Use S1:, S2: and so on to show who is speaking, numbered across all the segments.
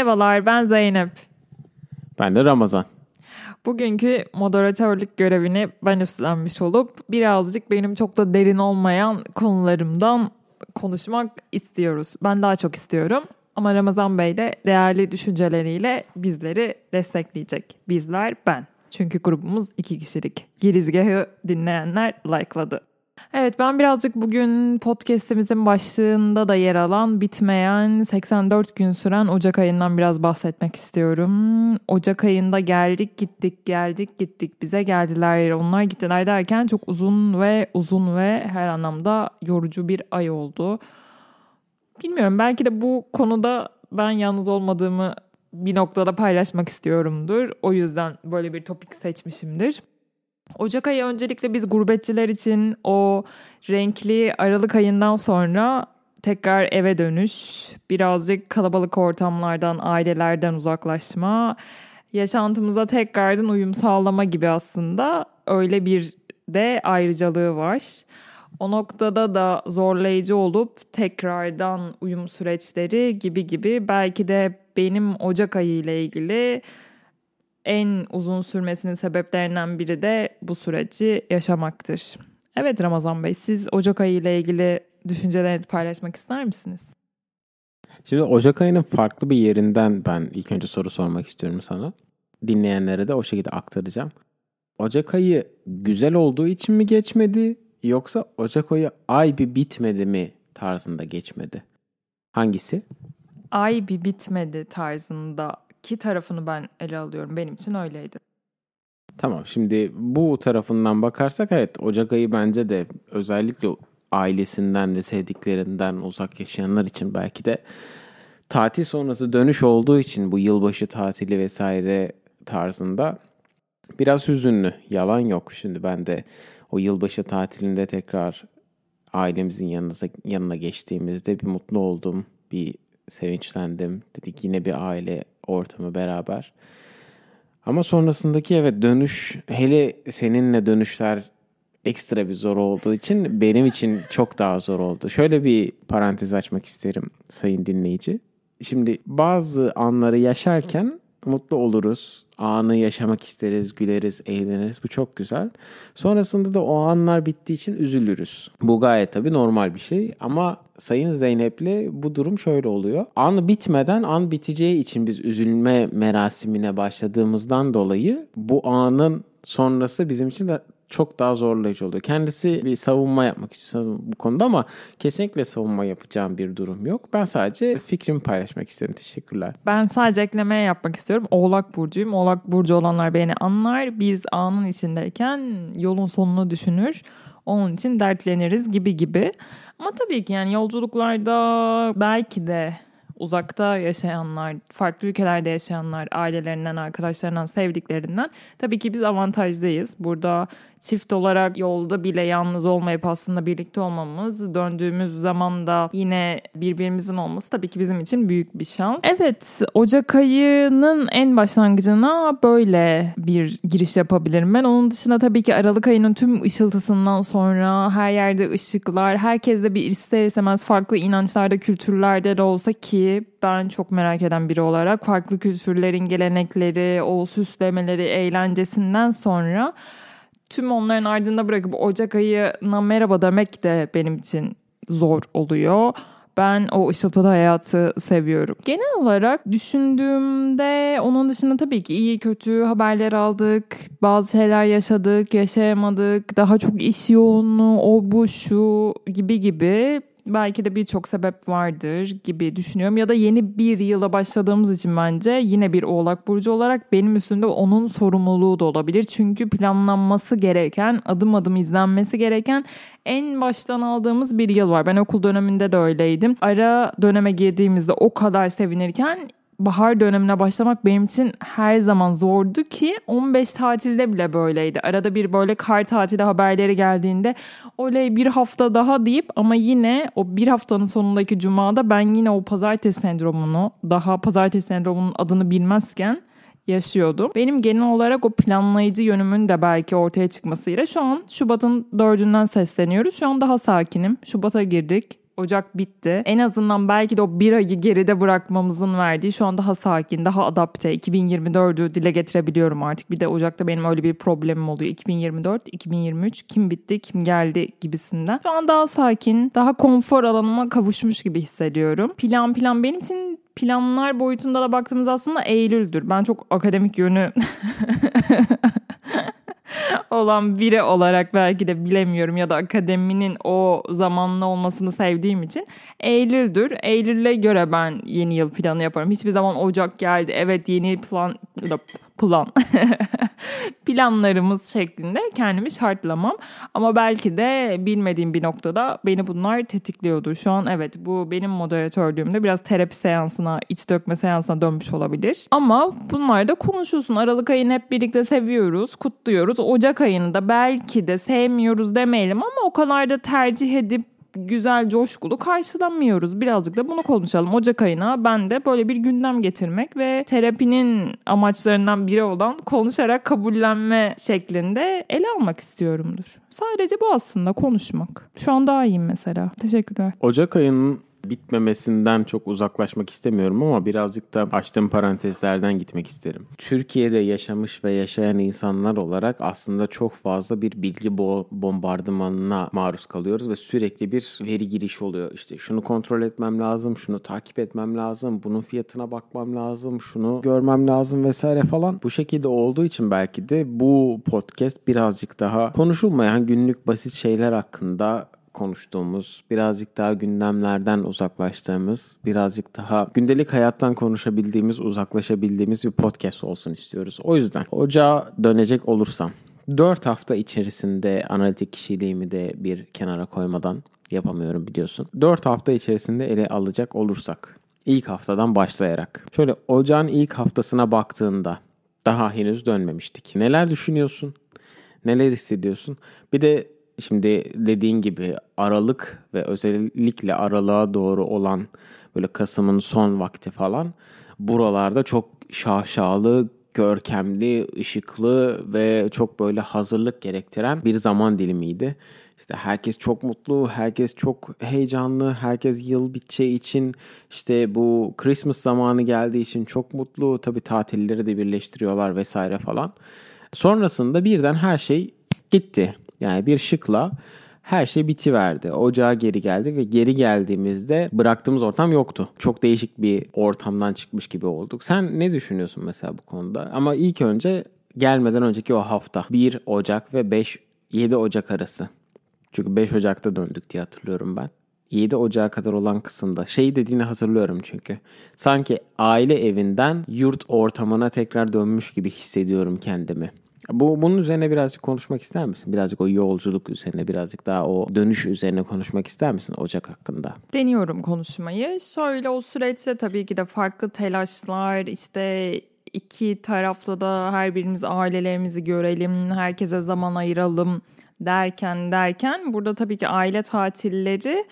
S1: Merhabalar ben Zeynep.
S2: Ben de Ramazan.
S1: Bugünkü moderatörlük görevini ben üstlenmiş olup birazcık benim çok da derin olmayan konularımdan konuşmak istiyoruz. Ben daha çok istiyorum ama Ramazan Bey de değerli düşünceleriyle bizleri destekleyecek. Bizler ben. Çünkü grubumuz iki kişilik. Girizgahı dinleyenler likeladı. Evet ben birazcık bugün podcast'imizin başlığında da yer alan bitmeyen 84 gün süren Ocak ayından biraz bahsetmek istiyorum. Ocak ayında geldik gittik geldik gittik bize geldiler onlar gittiler derken çok uzun ve uzun ve her anlamda yorucu bir ay oldu. Bilmiyorum belki de bu konuda ben yalnız olmadığımı bir noktada paylaşmak istiyorumdur. O yüzden böyle bir topik seçmişimdir. Ocak ayı öncelikle biz gurbetçiler için o renkli Aralık ayından sonra tekrar eve dönüş, birazcık kalabalık ortamlardan, ailelerden uzaklaşma, yaşantımıza tekrardan uyum sağlama gibi aslında öyle bir de ayrıcalığı var. O noktada da zorlayıcı olup tekrardan uyum süreçleri gibi gibi belki de benim Ocak ayı ile ilgili en uzun sürmesinin sebeplerinden biri de bu süreci yaşamaktır. Evet Ramazan Bey siz Ocak ayı ile ilgili düşüncelerinizi paylaşmak ister misiniz?
S2: Şimdi Ocak ayının farklı bir yerinden ben ilk önce soru sormak istiyorum sana. Dinleyenlere de o şekilde aktaracağım. Ocak ayı güzel olduğu için mi geçmedi yoksa Ocak ayı ay bir bitmedi mi tarzında geçmedi? Hangisi?
S1: Ay bir bitmedi tarzında ki tarafını ben ele alıyorum. Benim için öyleydi.
S2: Tamam şimdi bu tarafından bakarsak evet Ocak ayı bence de özellikle ailesinden ve sevdiklerinden uzak yaşayanlar için belki de tatil sonrası dönüş olduğu için bu yılbaşı tatili vesaire tarzında biraz hüzünlü. Yalan yok. Şimdi ben de o yılbaşı tatilinde tekrar ailemizin yanına, yanına geçtiğimizde bir mutlu oldum. Bir sevinçlendim. Dedik yine bir aile ortamı beraber. Ama sonrasındaki evet dönüş hele seninle dönüşler ekstra bir zor olduğu için benim için çok daha zor oldu. Şöyle bir parantez açmak isterim sayın dinleyici. Şimdi bazı anları yaşarken mutlu oluruz. Anı yaşamak isteriz, güleriz, eğleniriz. Bu çok güzel. Sonrasında da o anlar bittiği için üzülürüz. Bu gayet tabii normal bir şey. Ama Sayın Zeynep'le bu durum şöyle oluyor. An bitmeden an biteceği için biz üzülme merasimine başladığımızdan dolayı bu anın sonrası bizim için de çok daha zorlayıcı oluyor. Kendisi bir savunma yapmak istiyor bu konuda ama kesinlikle savunma yapacağım bir durum yok. Ben sadece fikrimi paylaşmak istedim. Teşekkürler.
S1: Ben sadece eklemeye yapmak istiyorum. Oğlak Burcu'yum. Oğlak Burcu olanlar beni anlar. Biz anın içindeyken yolun sonunu düşünür. Onun için dertleniriz gibi gibi. Ama tabii ki yani yolculuklarda belki de uzakta yaşayanlar, farklı ülkelerde yaşayanlar, ailelerinden, arkadaşlarından, sevdiklerinden tabii ki biz avantajlıyız. Burada çift olarak yolda bile yalnız olmayıp aslında birlikte olmamız, döndüğümüz zaman da yine birbirimizin olması tabii ki bizim için büyük bir şans. Evet, Ocak ayının en başlangıcına böyle bir giriş yapabilirim ben. Onun dışında tabii ki Aralık ayının tüm ışıltısından sonra her yerde ışıklar, herkes de bir ister istemez farklı inançlarda, kültürlerde de olsa ki ben çok merak eden biri olarak farklı kültürlerin gelenekleri, o süslemeleri, eğlencesinden sonra tüm onların ardında bırakıp Ocak ayına merhaba demek de benim için zor oluyor. Ben o ışıltılı hayatı seviyorum. Genel olarak düşündüğümde onun dışında tabii ki iyi kötü haberler aldık. Bazı şeyler yaşadık, yaşayamadık. Daha çok iş yoğunluğu, o bu şu gibi gibi belki de birçok sebep vardır gibi düşünüyorum. Ya da yeni bir yıla başladığımız için bence yine bir oğlak burcu olarak benim üstünde onun sorumluluğu da olabilir. Çünkü planlanması gereken, adım adım izlenmesi gereken en baştan aldığımız bir yıl var. Ben okul döneminde de öyleydim. Ara döneme girdiğimizde o kadar sevinirken bahar dönemine başlamak benim için her zaman zordu ki 15 tatilde bile böyleydi. Arada bir böyle kar tatili haberleri geldiğinde oley bir hafta daha deyip ama yine o bir haftanın sonundaki cumada ben yine o pazartesi sendromunu daha pazartesi sendromunun adını bilmezken yaşıyordum. Benim genel olarak o planlayıcı yönümün de belki ortaya çıkmasıyla şu an Şubat'ın dördünden sesleniyoruz. Şu an daha sakinim. Şubat'a girdik. Ocak bitti. En azından belki de o bir ayı geride bırakmamızın verdiği şu an daha sakin, daha adapte. 2024'ü dile getirebiliyorum artık. Bir de Ocak'ta benim öyle bir problemim oluyor. 2024, 2023 kim bitti, kim geldi gibisinden. Şu an daha sakin, daha konfor alanıma kavuşmuş gibi hissediyorum. Plan plan benim için planlar boyutunda da baktığımız aslında Eylül'dür. Ben çok akademik yönü olan biri olarak belki de bilemiyorum ya da akademinin o zamanlı olmasını sevdiğim için Eylül'dür. Eylül'e göre ben yeni yıl planı yaparım. Hiçbir zaman Ocak geldi. Evet yeni plan plan planlarımız şeklinde kendimi şartlamam. Ama belki de bilmediğim bir noktada beni bunlar tetikliyordur. Şu an evet bu benim moderatörlüğümde biraz terapi seansına, iç dökme seansına dönmüş olabilir. Ama bunlar da konuşulsun. Aralık ayını hep birlikte seviyoruz, kutluyoruz. Ocak ayını da belki de sevmiyoruz demeyelim ama o kadar da tercih edip güzel, coşkulu karşılamıyoruz. Birazcık da bunu konuşalım. Ocak ayına ben de böyle bir gündem getirmek ve terapinin amaçlarından biri olan konuşarak kabullenme şeklinde ele almak istiyorumdur. Sadece bu aslında konuşmak. Şu an daha iyiyim mesela. Teşekkürler.
S2: Ocak ayının bitmemesinden çok uzaklaşmak istemiyorum ama birazcık da açtığım parantezlerden gitmek isterim. Türkiye'de yaşamış ve yaşayan insanlar olarak aslında çok fazla bir bilgi bombardımanına maruz kalıyoruz ve sürekli bir veri girişi oluyor. İşte şunu kontrol etmem lazım, şunu takip etmem lazım, bunun fiyatına bakmam lazım, şunu görmem lazım vesaire falan. Bu şekilde olduğu için belki de bu podcast birazcık daha konuşulmayan günlük basit şeyler hakkında konuştuğumuz, birazcık daha gündemlerden uzaklaştığımız, birazcık daha gündelik hayattan konuşabildiğimiz, uzaklaşabildiğimiz bir podcast olsun istiyoruz. O yüzden ocağa dönecek olursam 4 hafta içerisinde analitik kişiliğimi de bir kenara koymadan yapamıyorum biliyorsun. 4 hafta içerisinde ele alacak olursak ilk haftadan başlayarak şöyle ocağın ilk haftasına baktığında daha henüz dönmemiştik. Neler düşünüyorsun? Neler hissediyorsun? Bir de Şimdi dediğin gibi Aralık ve özellikle aralığa doğru olan böyle Kasım'ın son vakti falan buralarda çok şaşalı, görkemli, ışıklı ve çok böyle hazırlık gerektiren bir zaman dilimiydi. İşte herkes çok mutlu, herkes çok heyecanlı, herkes yıl biteceği için işte bu Christmas zamanı geldiği için çok mutlu. Tabii tatilleri de birleştiriyorlar vesaire falan. Sonrasında birden her şey gitti. Yani bir şıkla her şey bitiverdi. Ocağa geri geldik ve geri geldiğimizde bıraktığımız ortam yoktu. Çok değişik bir ortamdan çıkmış gibi olduk. Sen ne düşünüyorsun mesela bu konuda? Ama ilk önce gelmeden önceki o hafta 1 Ocak ve 5 7 Ocak arası. Çünkü 5 Ocak'ta döndük diye hatırlıyorum ben. 7 Ocağı kadar olan kısımda şey dediğini hatırlıyorum çünkü. Sanki aile evinden yurt ortamına tekrar dönmüş gibi hissediyorum kendimi. Bu bunun üzerine birazcık konuşmak ister misin? Birazcık o yolculuk üzerine, birazcık daha o dönüş üzerine konuşmak ister misin Ocak hakkında?
S1: Deniyorum konuşmayı. Şöyle o süreçte tabii ki de farklı telaşlar, işte iki tarafta da her birimiz ailelerimizi görelim, herkese zaman ayıralım derken derken burada tabii ki aile tatilleri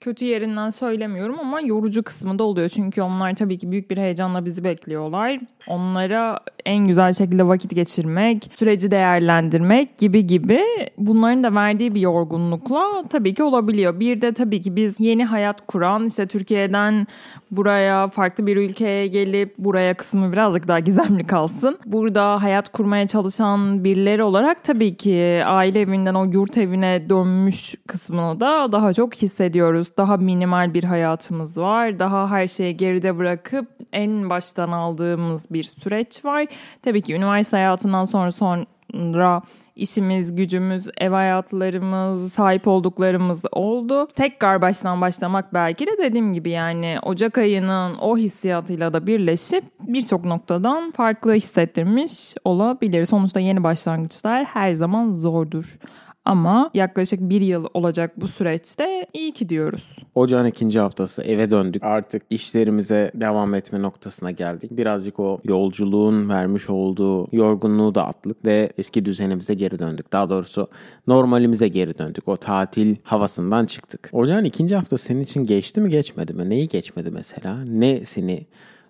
S1: kötü yerinden söylemiyorum ama yorucu kısmı da oluyor. Çünkü onlar tabii ki büyük bir heyecanla bizi bekliyorlar. Onlara en güzel şekilde vakit geçirmek, süreci değerlendirmek gibi gibi bunların da verdiği bir yorgunlukla tabii ki olabiliyor. Bir de tabii ki biz yeni hayat kuran işte Türkiye'den buraya farklı bir ülkeye gelip buraya kısmı birazcık daha gizemli kalsın. Burada hayat kurmaya çalışan birileri olarak tabii ki aile evinden o yurt evine dönmüş kısmını da daha çok hissediyoruz. Daha minimal bir hayatımız var. Daha her şeyi geride bırakıp en baştan aldığımız bir süreç var. Tabii ki üniversite hayatından sonra sonra işimiz, gücümüz, ev hayatlarımız, sahip olduklarımız oldu. Tekrar baştan başlamak belki de dediğim gibi yani Ocak ayının o hissiyatıyla da birleşip birçok noktadan farklı hissettirmiş olabilir. Sonuçta yeni başlangıçlar her zaman zordur. Ama yaklaşık bir yıl olacak bu süreçte iyi ki diyoruz.
S2: Ocağın ikinci haftası eve döndük. Artık işlerimize devam etme noktasına geldik. Birazcık o yolculuğun vermiş olduğu yorgunluğu da attık ve eski düzenimize geri döndük. Daha doğrusu normalimize geri döndük. O tatil havasından çıktık. Ocağın ikinci haftası senin için geçti mi geçmedi mi? Neyi geçmedi mesela? Ne seni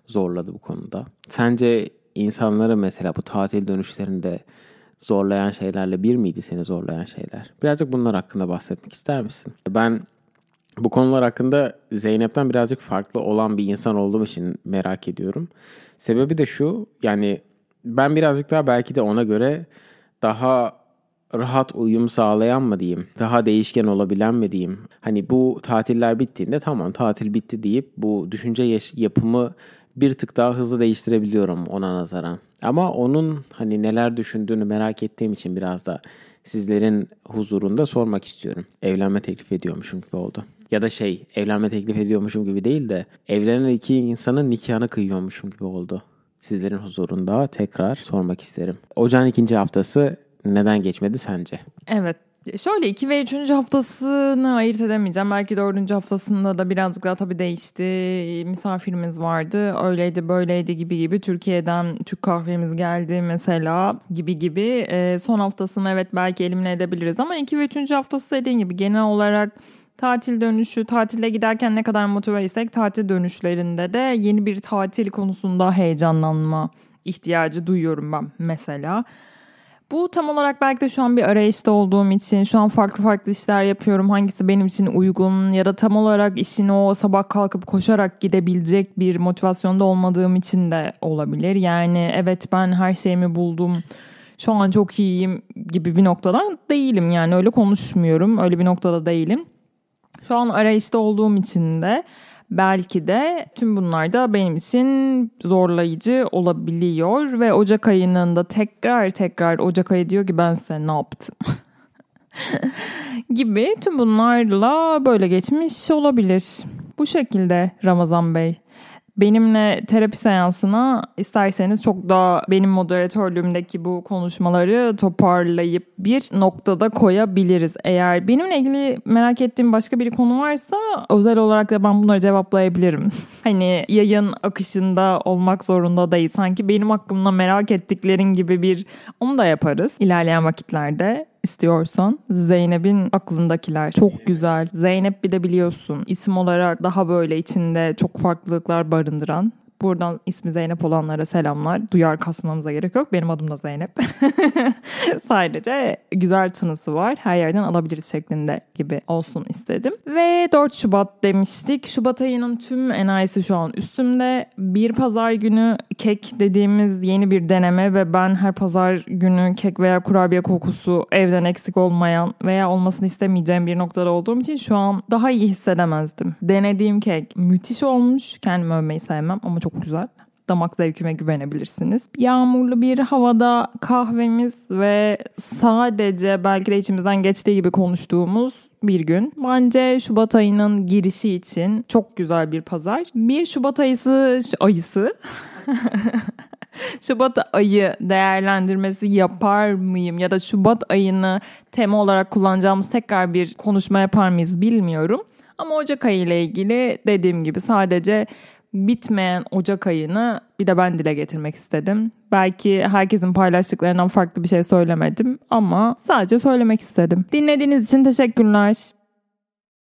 S2: zorladı bu konuda? Sence insanları mesela bu tatil dönüşlerinde zorlayan şeylerle bir miydi seni zorlayan şeyler? Birazcık bunlar hakkında bahsetmek ister misin? Ben Bu konular hakkında Zeynep'ten birazcık farklı olan bir insan olduğum için merak ediyorum. Sebebi de şu yani ben birazcık daha belki de ona göre daha rahat uyum sağlayan mı diyeyim, daha değişken olabilen mi diyeyim. Hani bu tatiller bittiğinde tamam tatil bitti deyip bu düşünce yapımı bir tık daha hızlı değiştirebiliyorum ona nazaran. Ama onun hani neler düşündüğünü merak ettiğim için biraz da sizlerin huzurunda sormak istiyorum. Evlenme teklif ediyormuşum gibi oldu. Ya da şey evlenme teklif ediyormuşum gibi değil de evlenen iki insanın nikahını kıyıyormuşum gibi oldu. Sizlerin huzurunda tekrar sormak isterim. Ocağın ikinci haftası neden geçmedi sence?
S1: Evet Şöyle 2 ve 3. haftasını ayırt edemeyeceğim. Belki 4. haftasında da birazcık daha tabii değişti. Misafirimiz vardı. Öyleydi böyleydi gibi gibi. Türkiye'den Türk kahvemiz geldi mesela gibi gibi. E, son haftasını evet belki elimine edebiliriz. Ama 2 ve 3. haftası dediğin gibi genel olarak tatil dönüşü, tatile giderken ne kadar motiveysek tatil dönüşlerinde de yeni bir tatil konusunda heyecanlanma ihtiyacı duyuyorum ben mesela. Bu tam olarak belki de şu an bir arayışta olduğum için şu an farklı farklı işler yapıyorum. Hangisi benim için uygun ya da tam olarak işin o sabah kalkıp koşarak gidebilecek bir motivasyonda olmadığım için de olabilir. Yani evet ben her şeyimi buldum. Şu an çok iyiyim gibi bir noktada değilim. Yani öyle konuşmuyorum. Öyle bir noktada değilim. Şu an arayışta olduğum için de belki de tüm bunlar da benim için zorlayıcı olabiliyor ve Ocak ayının da tekrar tekrar Ocak ayı diyor ki ben size ne yaptım gibi tüm bunlarla böyle geçmiş olabilir. Bu şekilde Ramazan Bey benimle terapi seansına isterseniz çok daha benim moderatörlüğümdeki bu konuşmaları toparlayıp bir noktada koyabiliriz. Eğer benimle ilgili merak ettiğim başka bir konu varsa özel olarak da ben bunları cevaplayabilirim. hani yayın akışında olmak zorunda değil. Sanki benim hakkımda merak ettiklerin gibi bir onu da yaparız ilerleyen vakitlerde istiyorsan Zeynep'in aklındakiler çok güzel. Zeynep bir de biliyorsun isim olarak daha böyle içinde çok farklılıklar barındıran Buradan ismi Zeynep olanlara selamlar. Duyar kasmanıza gerek yok. Benim adım da Zeynep. Sadece güzel tınısı var. Her yerden alabiliriz şeklinde gibi olsun istedim. Ve 4 Şubat demiştik. Şubat ayının tüm enayisi şu an üstümde. Bir pazar günü kek dediğimiz yeni bir deneme ve ben her pazar günü kek veya kurabiye kokusu evden eksik olmayan veya olmasını istemeyeceğim bir noktada olduğum için şu an daha iyi hissedemezdim. Denediğim kek müthiş olmuş. Kendimi övmeyi sevmem ama çok çok güzel. Damak zevkime güvenebilirsiniz. Yağmurlu bir havada kahvemiz ve sadece belki de içimizden geçtiği gibi konuştuğumuz bir gün. Bence Şubat ayının girişi için çok güzel bir pazar. Bir Şubat ayısı ayısı Şubat ayı değerlendirmesi yapar mıyım ya da Şubat ayını tema olarak kullanacağımız tekrar bir konuşma yapar mıyız bilmiyorum. Ama Ocak ayı ile ilgili dediğim gibi sadece bitmeyen Ocak ayını bir de ben dile getirmek istedim. Belki herkesin paylaştıklarından farklı bir şey söylemedim ama sadece söylemek istedim. Dinlediğiniz için teşekkürler.